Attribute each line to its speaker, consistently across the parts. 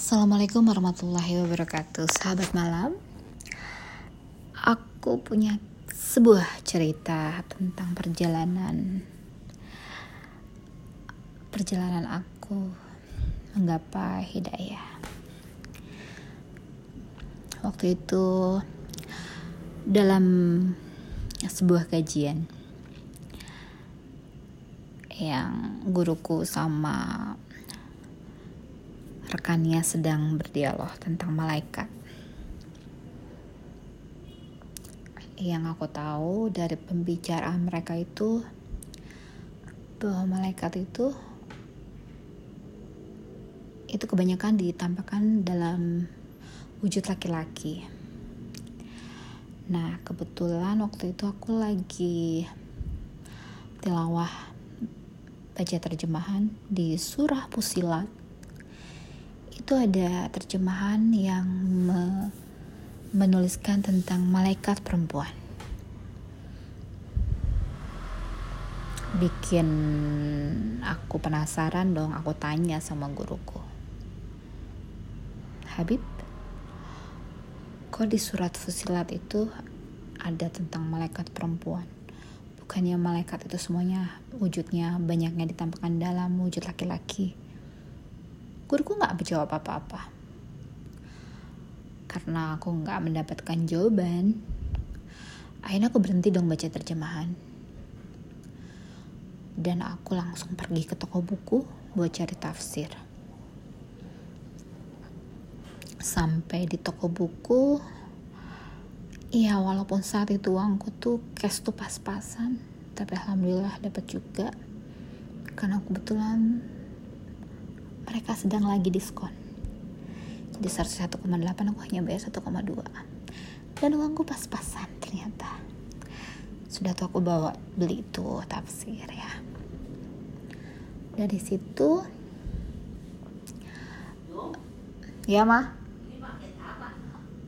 Speaker 1: Assalamualaikum warahmatullahi wabarakatuh. Sahabat malam Aku punya sebuah cerita tentang perjalanan. Perjalanan aku menggapai hidayah. Waktu itu dalam sebuah kajian yang guruku sama rekannya sedang berdialog tentang malaikat. Yang aku tahu dari pembicaraan mereka itu bahwa malaikat itu itu kebanyakan ditampakkan dalam wujud laki-laki. Nah, kebetulan waktu itu aku lagi tilawah baca terjemahan di surah Pusilat itu ada terjemahan yang me menuliskan tentang malaikat perempuan. Bikin aku penasaran dong, aku tanya sama guruku. Habib, kok di surat Fusilat itu ada tentang malaikat perempuan? Bukannya malaikat itu semuanya wujudnya banyaknya ditampakkan dalam wujud laki-laki guruku nggak menjawab apa-apa. Karena aku nggak mendapatkan jawaban akhirnya aku berhenti dong baca terjemahan. Dan aku langsung pergi ke toko buku buat cari tafsir. Sampai di toko buku ya walaupun saat itu uangku tuh cash tuh pas-pasan tapi alhamdulillah dapat juga. Karena kebetulan mereka sedang lagi diskon. Jadi 101,8 aku hanya bayar 1,2 dan uangku pas-pasan ternyata. Sudah tuh aku bawa beli itu tafsir ya. Dari situ ya mah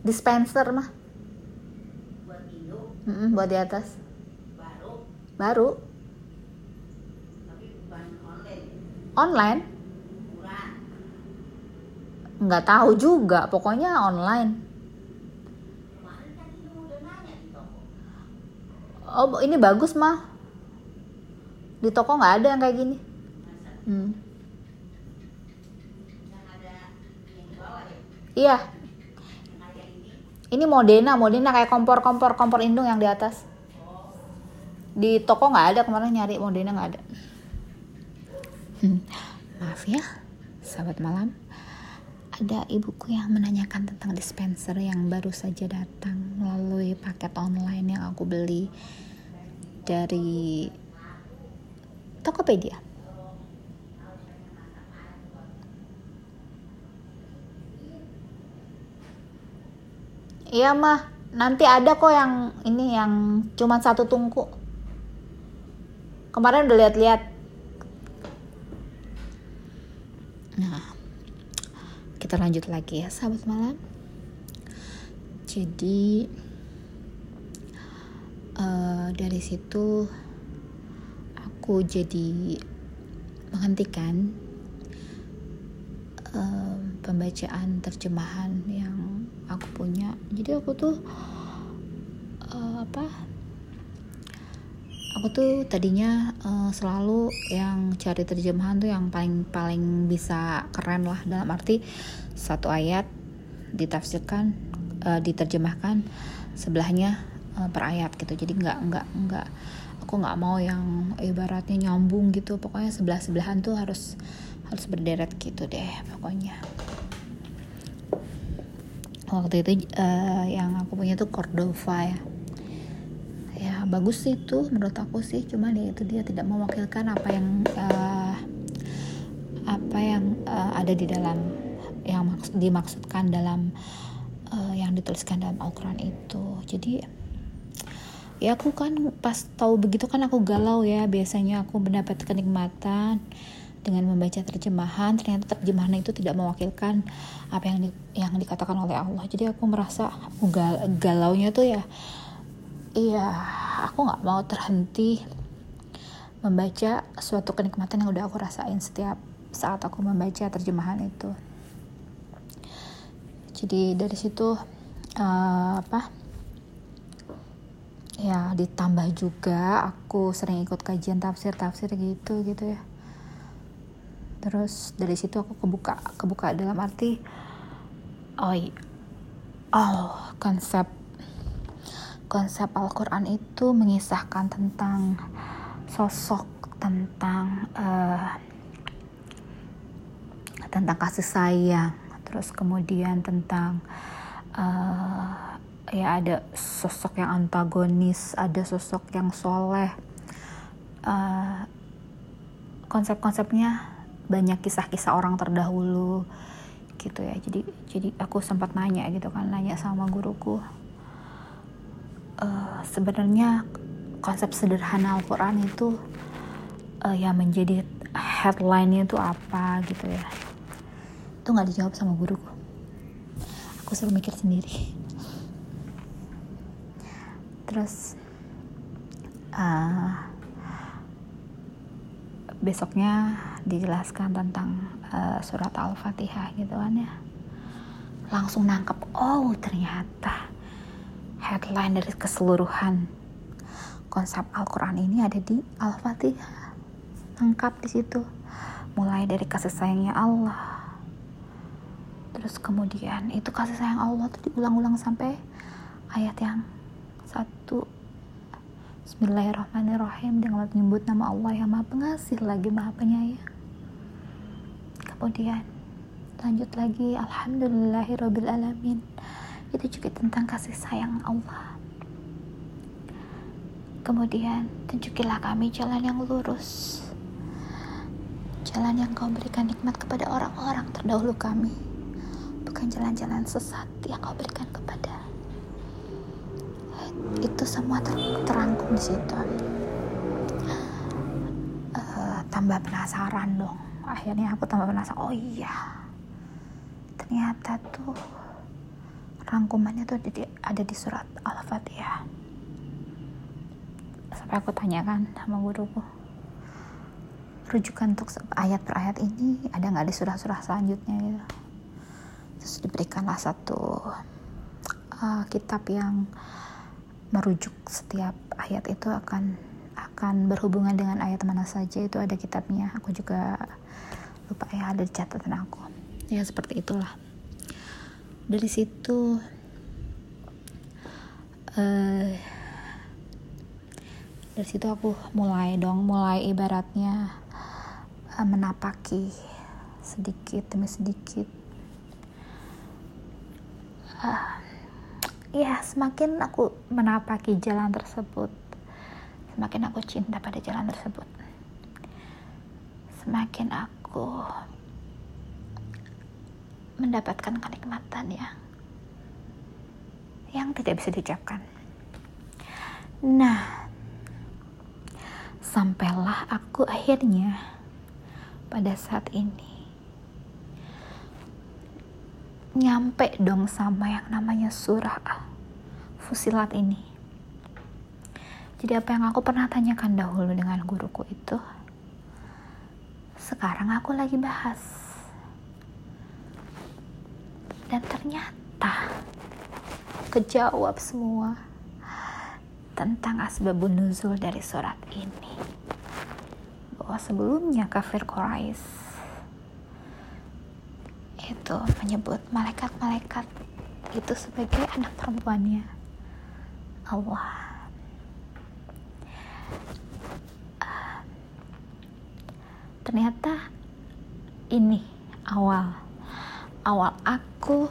Speaker 1: dispenser mah buat, mm -mm, buat di atas. Baru. Baru. Online. Online nggak tahu juga pokoknya online. Oh ini bagus mah di toko nggak ada yang kayak gini. Hmm. iya. Ini Modena Modena kayak kompor kompor kompor indung yang di atas. Di toko nggak ada kemarin nyari Modena nggak ada. Hmm. maaf ya sahabat malam ada ibuku yang menanyakan tentang dispenser yang baru saja datang melalui paket online yang aku beli dari Tokopedia. Iya mah, nanti ada kok yang ini yang cuma satu tungku. Kemarin udah lihat-lihat. Nah, kita lanjut lagi ya sahabat malam. Jadi uh, dari situ aku jadi menghentikan uh, pembacaan terjemahan yang aku punya. Jadi aku tuh uh, apa aku tuh tadinya uh, selalu yang cari terjemahan tuh yang paling paling bisa keren lah. Dalam arti satu ayat ditafsirkan uh, diterjemahkan sebelahnya uh, per ayat gitu. Jadi nggak nggak nggak aku nggak mau yang ibaratnya nyambung gitu. Pokoknya sebelah sebelahan tuh harus harus berderet gitu deh pokoknya. Waktu itu uh, yang aku punya tuh Cordova ya bagus sih itu menurut aku sih. Cuman ya itu dia tidak mewakilkan apa yang uh, apa yang uh, ada di dalam yang maks dimaksudkan dalam uh, yang dituliskan dalam Al-Quran itu. Jadi ya aku kan pas tahu begitu kan aku galau ya. Biasanya aku mendapat kenikmatan dengan membaca terjemahan. Ternyata terjemahan itu tidak mewakilkan apa yang di, yang dikatakan oleh Allah. Jadi aku merasa aku gal, galaunya tuh ya iya aku nggak mau terhenti membaca suatu kenikmatan yang udah aku rasain setiap saat aku membaca terjemahan itu. Jadi dari situ uh, apa ya ditambah juga aku sering ikut kajian tafsir tafsir gitu gitu ya. Terus dari situ aku kebuka kebuka dalam arti oh oh konsep konsep Al-Quran itu mengisahkan tentang sosok tentang uh, tentang kasih sayang terus kemudian tentang uh, ya ada sosok yang antagonis ada sosok yang soleh. Uh, konsep-konsepnya banyak kisah-kisah orang terdahulu gitu ya. Jadi jadi aku sempat nanya gitu kan nanya sama guruku uh, sebenarnya konsep sederhana Al-Quran itu uh, ya menjadi headline-nya itu apa gitu ya. Itu nggak dijawab sama guruku. Aku suruh mikir sendiri. Terus uh, besoknya dijelaskan tentang uh, surat al-fatihah gitu kan ya. Langsung nangkep oh ternyata headline dari keseluruhan. Konsep Al-Quran ini ada di Al-Fatihah. Lengkap di situ. Mulai dari kasih sayangnya Allah. Terus kemudian itu kasih sayang Allah tuh diulang-ulang sampai ayat yang satu. Bismillahirrahmanirrahim. Dengan menyebut nama Allah yang maha pengasih lagi maha penyayang. Kemudian lanjut lagi. Alhamdulillahirrabbilalamin itu juga tentang kasih sayang Allah. Kemudian tunjukilah kami jalan yang lurus. Jalan yang kau berikan nikmat kepada orang-orang terdahulu kami. Bukan jalan-jalan sesat yang kau berikan kepada. Itu semua ter terangkum di situ. Uh, tambah penasaran dong. Akhirnya aku tambah penasaran. Oh iya. Ternyata tuh rangkumannya tuh ada di, ada di surat al-fatihah. Sampai aku tanyakan sama guruku rujukan untuk ayat per ayat ini ada nggak di surah-surah selanjutnya? Gitu. Terus diberikanlah satu uh, kitab yang merujuk setiap ayat itu akan akan berhubungan dengan ayat mana saja itu ada kitabnya. Aku juga lupa ya ada di catatan aku. Ya seperti itulah dari situ uh, dari situ aku mulai dong mulai ibaratnya uh, menapaki sedikit demi sedikit. Uh, ya semakin aku menapaki jalan tersebut semakin aku cinta pada jalan tersebut semakin aku mendapatkan kenikmatan ya yang tidak bisa diucapkan nah sampailah aku akhirnya pada saat ini nyampe dong sama yang namanya surah Fusilat ini. Jadi apa yang aku pernah tanyakan dahulu dengan guruku itu, sekarang aku lagi bahas. Dan ternyata kejawab semua tentang asbabun nuzul dari surat ini. Bahwa sebelumnya kafir Quraisy itu menyebut malaikat-malaikat itu sebagai anak perempuannya. Allah. Uh, ternyata ini awal aku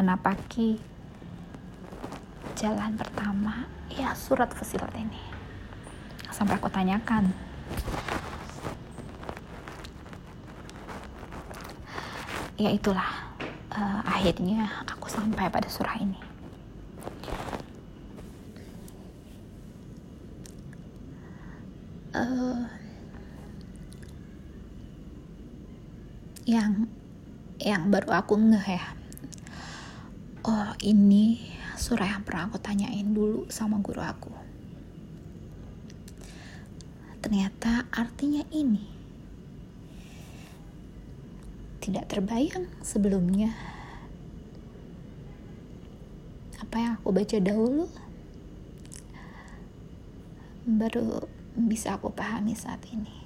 Speaker 1: menapaki jalan pertama ya surat fasilat ini. Sampai aku tanyakan. Ya itulah uh, akhirnya aku sampai pada surah ini. Uh, yang yang baru aku ngeh ya. Oh ini surah yang pernah aku tanyain dulu sama guru aku. Ternyata artinya ini. Tidak terbayang sebelumnya. Apa yang aku baca dahulu baru bisa aku pahami saat ini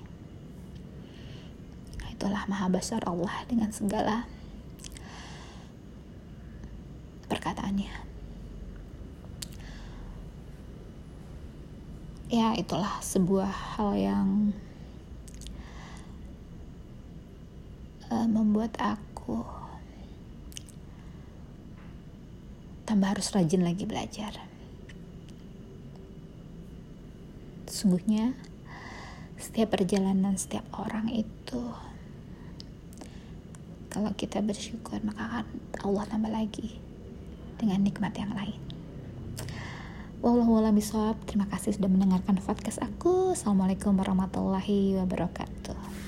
Speaker 1: itulah maha besar Allah dengan segala perkataannya. Ya itulah sebuah hal yang uh, membuat aku tambah harus rajin lagi belajar. Sungguhnya setiap perjalanan setiap orang itu kalau kita bersyukur maka Allah tambah lagi dengan nikmat yang lain Wallahualam bisawab. Terima kasih sudah mendengarkan podcast aku. Assalamualaikum warahmatullahi wabarakatuh.